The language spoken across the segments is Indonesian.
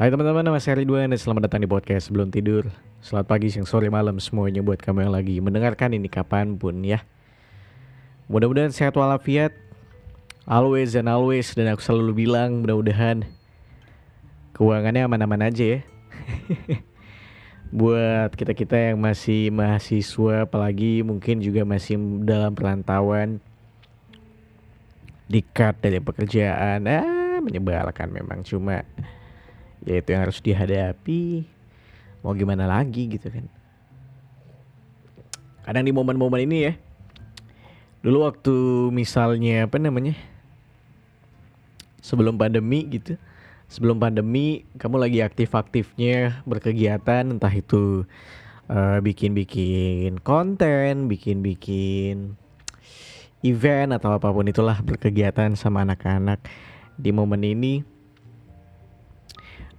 Hai teman-teman, nama saya Ridwan dan selamat datang di podcast Sebelum Tidur. Selamat pagi, siang, sore, malam semuanya buat kamu yang lagi mendengarkan ini kapan pun ya. Mudah-mudahan sehat walafiat. Always and always Dan aku selalu bilang mudah-mudahan Keuangannya aman-aman aja ya. Buat kita-kita yang masih mahasiswa Apalagi mungkin juga masih dalam perantauan Dikat dari pekerjaan. Ah menyebalkan memang cuma ya itu yang harus dihadapi. Mau gimana lagi gitu kan. Kadang di momen-momen ini ya. Dulu waktu misalnya apa namanya sebelum pandemi gitu sebelum pandemi kamu lagi aktif-aktifnya berkegiatan entah itu uh, bikin-bikin konten bikin-bikin event atau apa pun itulah berkegiatan sama anak-anak. Di momen ini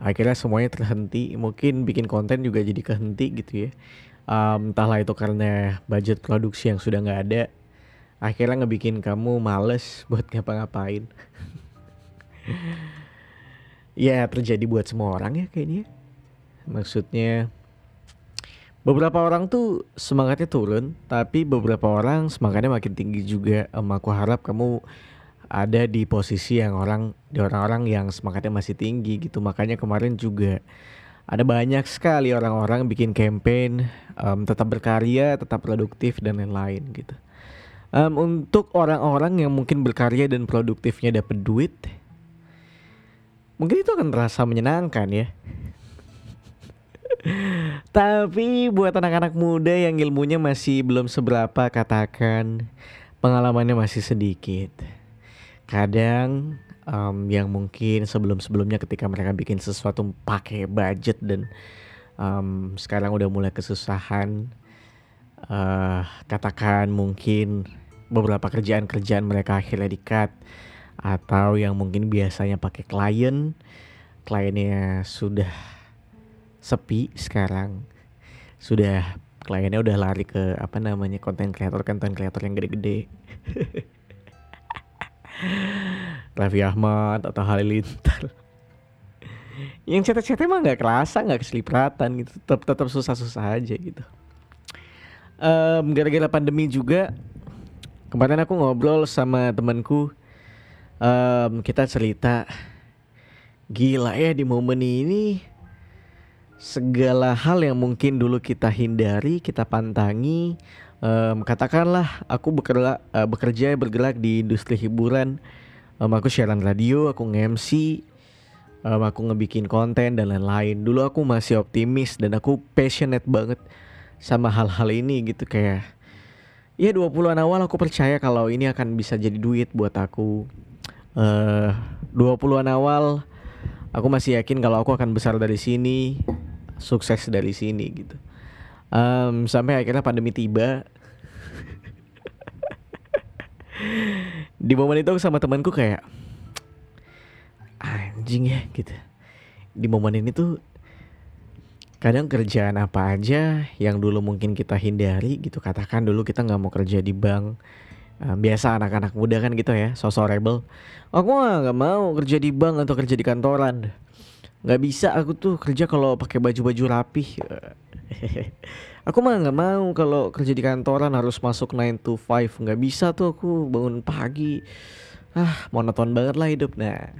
akhirnya semuanya terhenti. Mungkin bikin konten juga jadi kehenti gitu ya. Um, entahlah itu karena budget produksi yang sudah nggak ada. Akhirnya ngebikin kamu males buat ngapa-ngapain. Ya terjadi buat semua orang ya kayaknya. Maksudnya beberapa orang tuh semangatnya turun tapi beberapa orang semangatnya makin tinggi juga. Um, aku harap kamu ada di posisi yang orang di orang-orang yang semangatnya masih tinggi gitu. Makanya kemarin juga ada banyak sekali orang-orang bikin campaign um, tetap berkarya tetap produktif dan lain-lain gitu. Um, untuk orang-orang yang mungkin berkarya dan produktifnya dapat duit mungkin itu akan terasa menyenangkan ya. Tapi buat anak-anak muda yang ilmunya masih belum seberapa katakan pengalamannya masih sedikit kadang um, yang mungkin sebelum-sebelumnya ketika mereka bikin sesuatu pakai budget dan um, sekarang udah mulai kesusahan uh, katakan mungkin beberapa kerjaan-kerjaan mereka akhirnya di-cut atau yang mungkin biasanya pakai klien kliennya sudah sepi sekarang sudah kliennya udah lari ke apa namanya konten kreator konten kreator yang gede-gede Raffi Ahmad atau Halilintar. Yang cetek-cetek emang nggak kerasa nggak keselipratan gitu. Tetap tetap susah-susah aja gitu. Um, gara-gara pandemi juga kemarin aku ngobrol sama temanku. Um, kita cerita gila ya di momen ini segala hal yang mungkin dulu kita hindari kita pantangi um, katakanlah aku bekerja uh, bekerja bergerak di industri hiburan. Um, aku siaran radio aku nge-MC um, aku ngebikin konten dan lain-lain. Dulu aku masih optimis dan aku passionate banget sama hal-hal ini gitu kayak ya 20-an awal aku percaya kalau ini akan bisa jadi duit buat aku. Uh, 20-an awal aku masih yakin kalau aku akan besar dari sini sukses dari sini gitu um, sampai akhirnya pandemi tiba. Di momen itu sama temanku kayak anjing ya gitu. Di momen ini tuh kadang kerjaan apa aja yang dulu mungkin kita hindari gitu. Katakan dulu kita nggak mau kerja di bank. Biasa anak-anak muda kan gitu ya sosok rebel. Aku nggak mau kerja di bank atau kerja di kantoran. Nggak bisa aku tuh kerja kalau pakai baju-baju rapih aku mah nggak mau kalau kerja di kantoran harus masuk 9 to 5 nggak bisa tuh aku bangun pagi. Ah monoton banget lah hidup. Nah.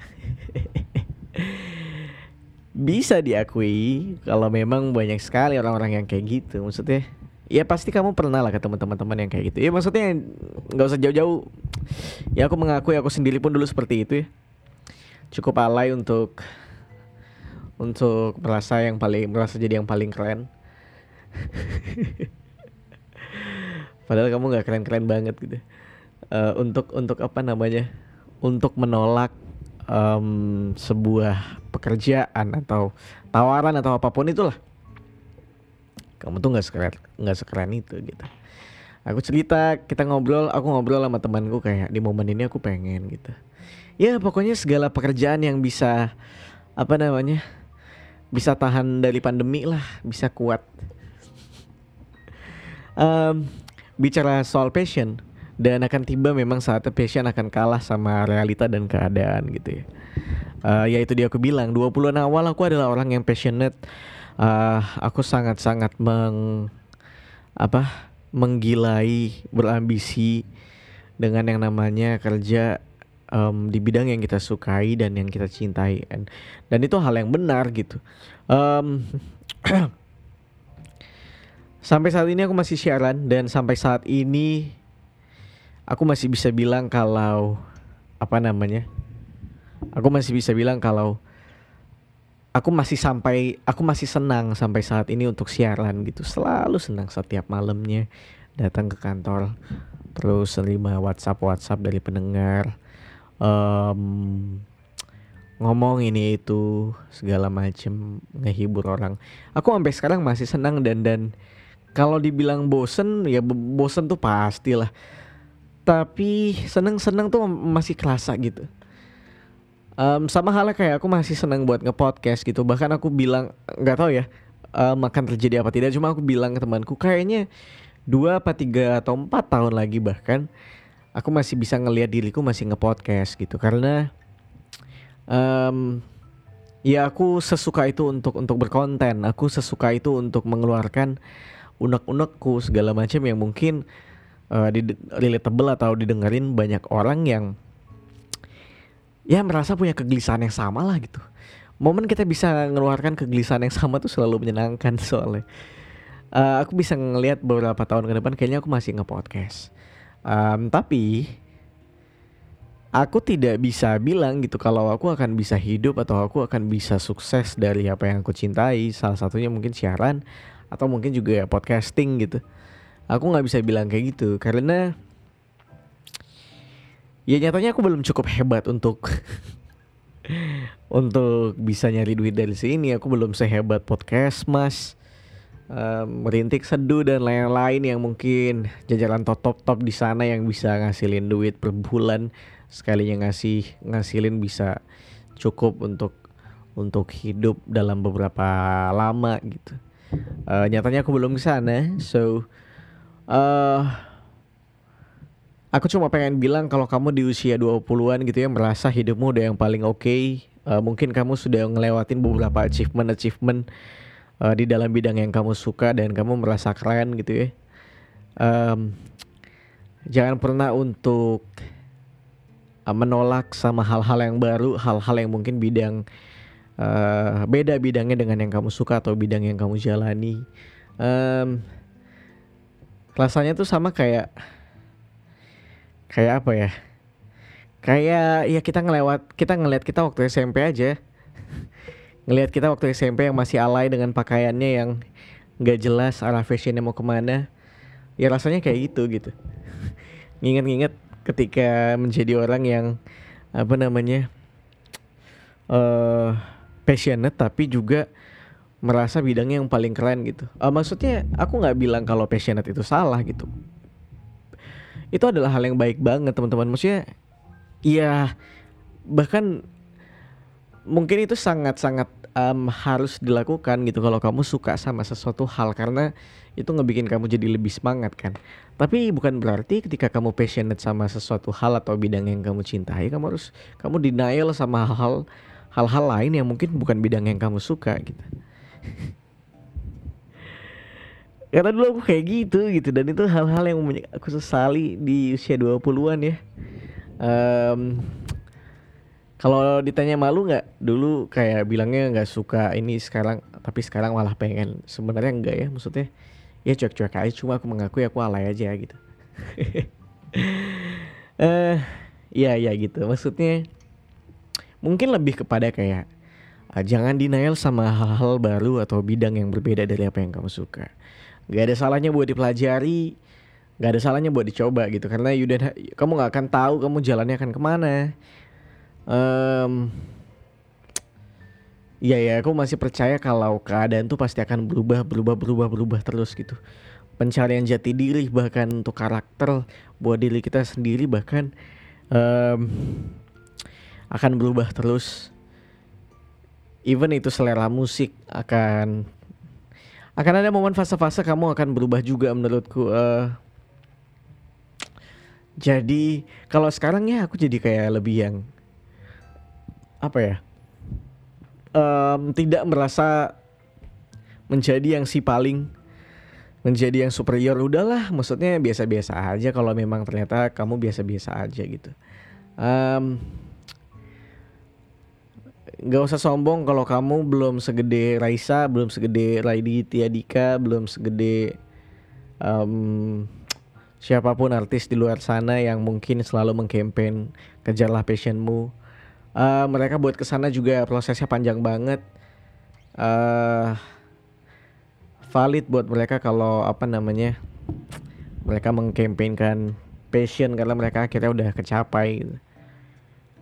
Bisa diakui kalau memang banyak sekali orang-orang yang kayak gitu maksudnya. Ya pasti kamu pernah lah ketemu teman-teman yang kayak gitu. Ya maksudnya nggak usah jauh-jauh. Ya aku mengakui aku sendiri pun dulu seperti itu ya. Cukup alay untuk untuk merasa yang paling merasa jadi yang paling keren padahal kamu nggak keren-keren banget gitu. Uh, untuk untuk apa namanya? Untuk menolak um, sebuah pekerjaan atau tawaran atau apa pun itulah. Kamu tuh nggak sekeren nggak sekeren itu gitu. Aku cerita kita ngobrol aku ngobrol sama temanku kayak di momen ini aku pengen gitu. Ya pokoknya segala pekerjaan yang bisa apa namanya bisa tahan dari pandemi lah, bisa kuat. Um, bicara soal passion dan akan tiba memang saatnya passion akan kalah sama realita dan keadaan gitu ya. uh, ya itu dia aku bilang 20-an awal aku adalah orang yang passionate. Uh, aku sangat-sangat meng apa menggilai berambisi dengan yang namanya kerja um, di bidang yang kita sukai dan yang kita cintai. Dan itu hal yang benar gitu. Um, sampai saat ini aku masih siaran dan sampai saat ini aku masih bisa bilang kalau apa namanya aku masih bisa bilang kalau aku masih sampai aku masih senang sampai saat ini untuk siaran gitu. Selalu senang setiap malamnya datang ke kantor terus terima WhatsApp WhatsApp dari pendengar um, ngomong ini itu segala macem ngehibur orang. Aku sampai sekarang masih senang dan dan kalau dibilang bosen ya bosen tuh pastilah. Tapi seneng seneng tuh masih kerasa gitu. Um, sama halnya kayak aku masih senang buat ngepodcast gitu. Bahkan aku bilang nggak tahu ya um, terjadi apa tidak. Cuma aku bilang ke temanku kayaknya dua apa tiga atau empat tahun lagi bahkan aku masih bisa ngelihat diriku masih ngepodcast gitu. Karena um, ya aku sesuka itu untuk untuk berkonten. Aku sesuka itu untuk mengeluarkan unek-unekku segala macam yang mungkin uh, di relatable atau didengerin banyak orang yang ya merasa punya kegelisahan yang sama lah gitu. Momen kita bisa mengeluarkan kegelisahan yang sama tuh selalu menyenangkan soalnya. Uh, aku bisa ngelihat beberapa tahun ke depan kayaknya aku masih nge-podcast. Um, tapi aku tidak bisa bilang gitu kalau aku akan bisa hidup atau aku akan bisa sukses dari apa yang aku cintai. Salah satunya mungkin siaran atau mungkin juga podcasting gitu. Aku nggak bisa bilang kayak gitu karena ya nyatanya aku belum cukup hebat untuk untuk bisa nyari duit dari sini. Aku belum sehebat podcast mas. Um, merintik seduh dan lain-lain yang mungkin jajaran top top top di sana yang bisa ngasilin duit per bulan sekalinya ngasih ngasilin bisa cukup untuk untuk hidup dalam beberapa lama gitu uh, nyatanya aku belum ke sana so uh, Aku cuma pengen bilang kalau kamu di usia 20-an gitu ya merasa hidupmu udah yang paling oke, okay, uh, mungkin kamu sudah ngelewatin beberapa achievement-achievement uh, di dalam bidang yang kamu suka dan kamu merasa keren gitu ya. Um, jangan pernah untuk uh, menolak sama hal-hal yang baru, hal-hal yang mungkin bidang uh, beda bidangnya dengan yang kamu suka atau bidang yang kamu jalani. Um, rasanya tuh sama kayak kayak apa ya? Kayak ya kita ngelewat kita ngelihat kita waktu SMP aja. Ngelihat kita waktu SMP yang masih alay dengan pakaiannya yang nggak jelas arah fashionnya mau ke mana. Ya rasanya kayak gitu gitu. Nginget-nginget ketika menjadi orang yang apa namanya uh, passionate tapi juga merasa bidangnya yang paling keren gitu. Uh, maksudnya aku nggak bilang kalau passionate itu salah gitu. Itu adalah hal yang baik banget teman-teman. Maksudnya ya bahkan mungkin itu sangat-sangat um, harus dilakukan gitu kalau kamu suka sama sesuatu hal karena itu ngebikin kamu jadi lebih semangat kan? Tapi bukan berarti ketika kamu passionate sama sesuatu hal atau bidang yang kamu cintai kamu harus kamu denial sama hal-hal hal-hal lain yang mungkin bukan bidang yang kamu suka gitu. Karena dulu aku kayak gitu gitu. Dan itu hal-hal yang aku sesali di usia 20-an ya. Um, kalau ditanya malu nggak? Dulu kayak bilangnya nggak suka ini sekarang tapi sekarang malah pengen. Sebenarnya enggak ya maksudnya ya cuek-cuek aja. Cuma aku mengakui aku alay aja gitu. Eh uh, ya ya gitu. Maksudnya mungkin lebih kepada kayak uh, jangan denial sama hal-hal baru atau bidang yang berbeda dari apa yang kamu suka nggak ada salahnya buat dipelajari nggak ada salahnya buat dicoba gitu karena you kamu nggak akan tahu kamu jalannya akan ke mana um, Iya ya, aku masih percaya kalau keadaan tuh pasti akan berubah, berubah, berubah, berubah terus gitu. Pencarian jati diri bahkan untuk karakter buat diri kita sendiri bahkan um, akan berubah terus. Even itu selera musik akan akan ada momen fase-fase kamu akan berubah juga menurutku uh, jadi kalau sekarang ya aku jadi kayak lebih yang apa ya um, tidak merasa menjadi yang si paling menjadi yang superior. Udahlah maksudnya biasa-biasa aja kalau memang ternyata kamu biasa-biasa aja gitu. Um, nggak usah sombong kalau kamu belum segede Raisa belum segede Raidi Tiadika belum segede um, siapa pun artis di luar sana yang mungkin selalu mengkampen kejarlah passionmu uh, mereka buat ke sana juga prosesnya panjang banget uh, valid buat mereka kalau apa namanya mereka mengkampanyekan passion karena mereka akhirnya udah kecapai.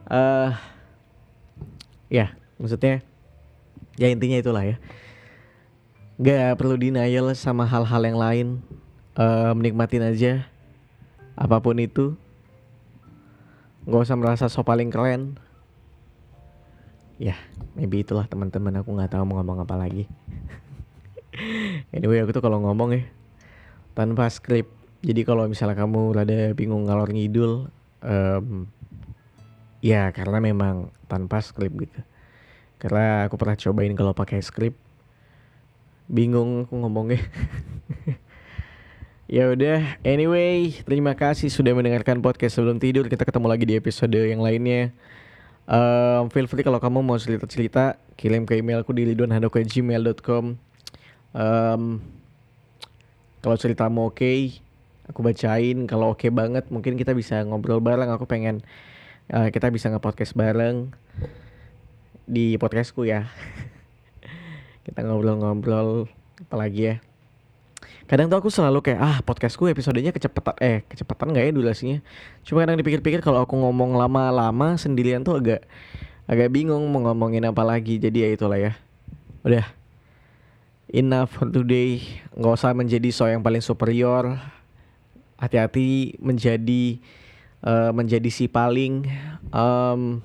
Uh, ya maksudnya ya intinya itulah ya. Gak perlu denial sama hal-hal yang lain uh, Menikmatin aja Apa pun itu. Gak usah merasa so paling keren. Ya maybe itulah teman-teman aku nggak tahu mau ngomong apa lagi. Anyway aku tuh kalau ngomong ya tanpa skrip. Jadi kalau misalnya kamu rada bingung ngalor ngidul um, ya karena memang tanpa skrip gitu. Karena aku pernah cobain kalau pakai skrip. Bingung aku ngomongnya. Ya udah anyway terima kasih sudah mendengarkan podcast sebelum tidur. Kita ketemu lagi di episode yang lainnya. Um, feel free kalau kamu mau cerita cerita kirim ke emailku di lidonhando@gmail.com um, kalau ceritamu oke okay, aku bacain. Kalau oke okay banget mungkin kita bisa ngobrol bareng. Aku pengen uh, kita bisa nge-podcast bareng di podcastku ya. Kita ngobrol-ngobrol apalagi ya? Kadang tuh aku selalu kayak ah podcastku episodenya kecepatan eh kecepatan nggak ya durasinya cuma kadang dipikir-pikir kalau aku ngomong lama-lama sendirian tuh agak agak bingung mau ngomongin apa lagi. Jadi ya itulah ya. Udah. Enough for today. Nggak usah menjadi so yang paling superior. Hati-hati menjadi uh, menjadi si paling um,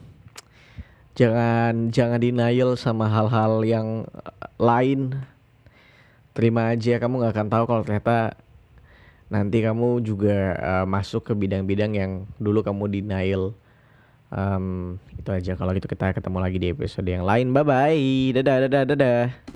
jangan jangan denial sama hal-hal yang lain. Terima aja kamu nggak akan tahu kalau ternyata nanti kamu juga uh, masuk ke bidang-bidang yang dulu kamu denial. Um, itu aja. Kalau gitu kita ketemu lagi di episode yang lain. Bye bye dadah dadah dadah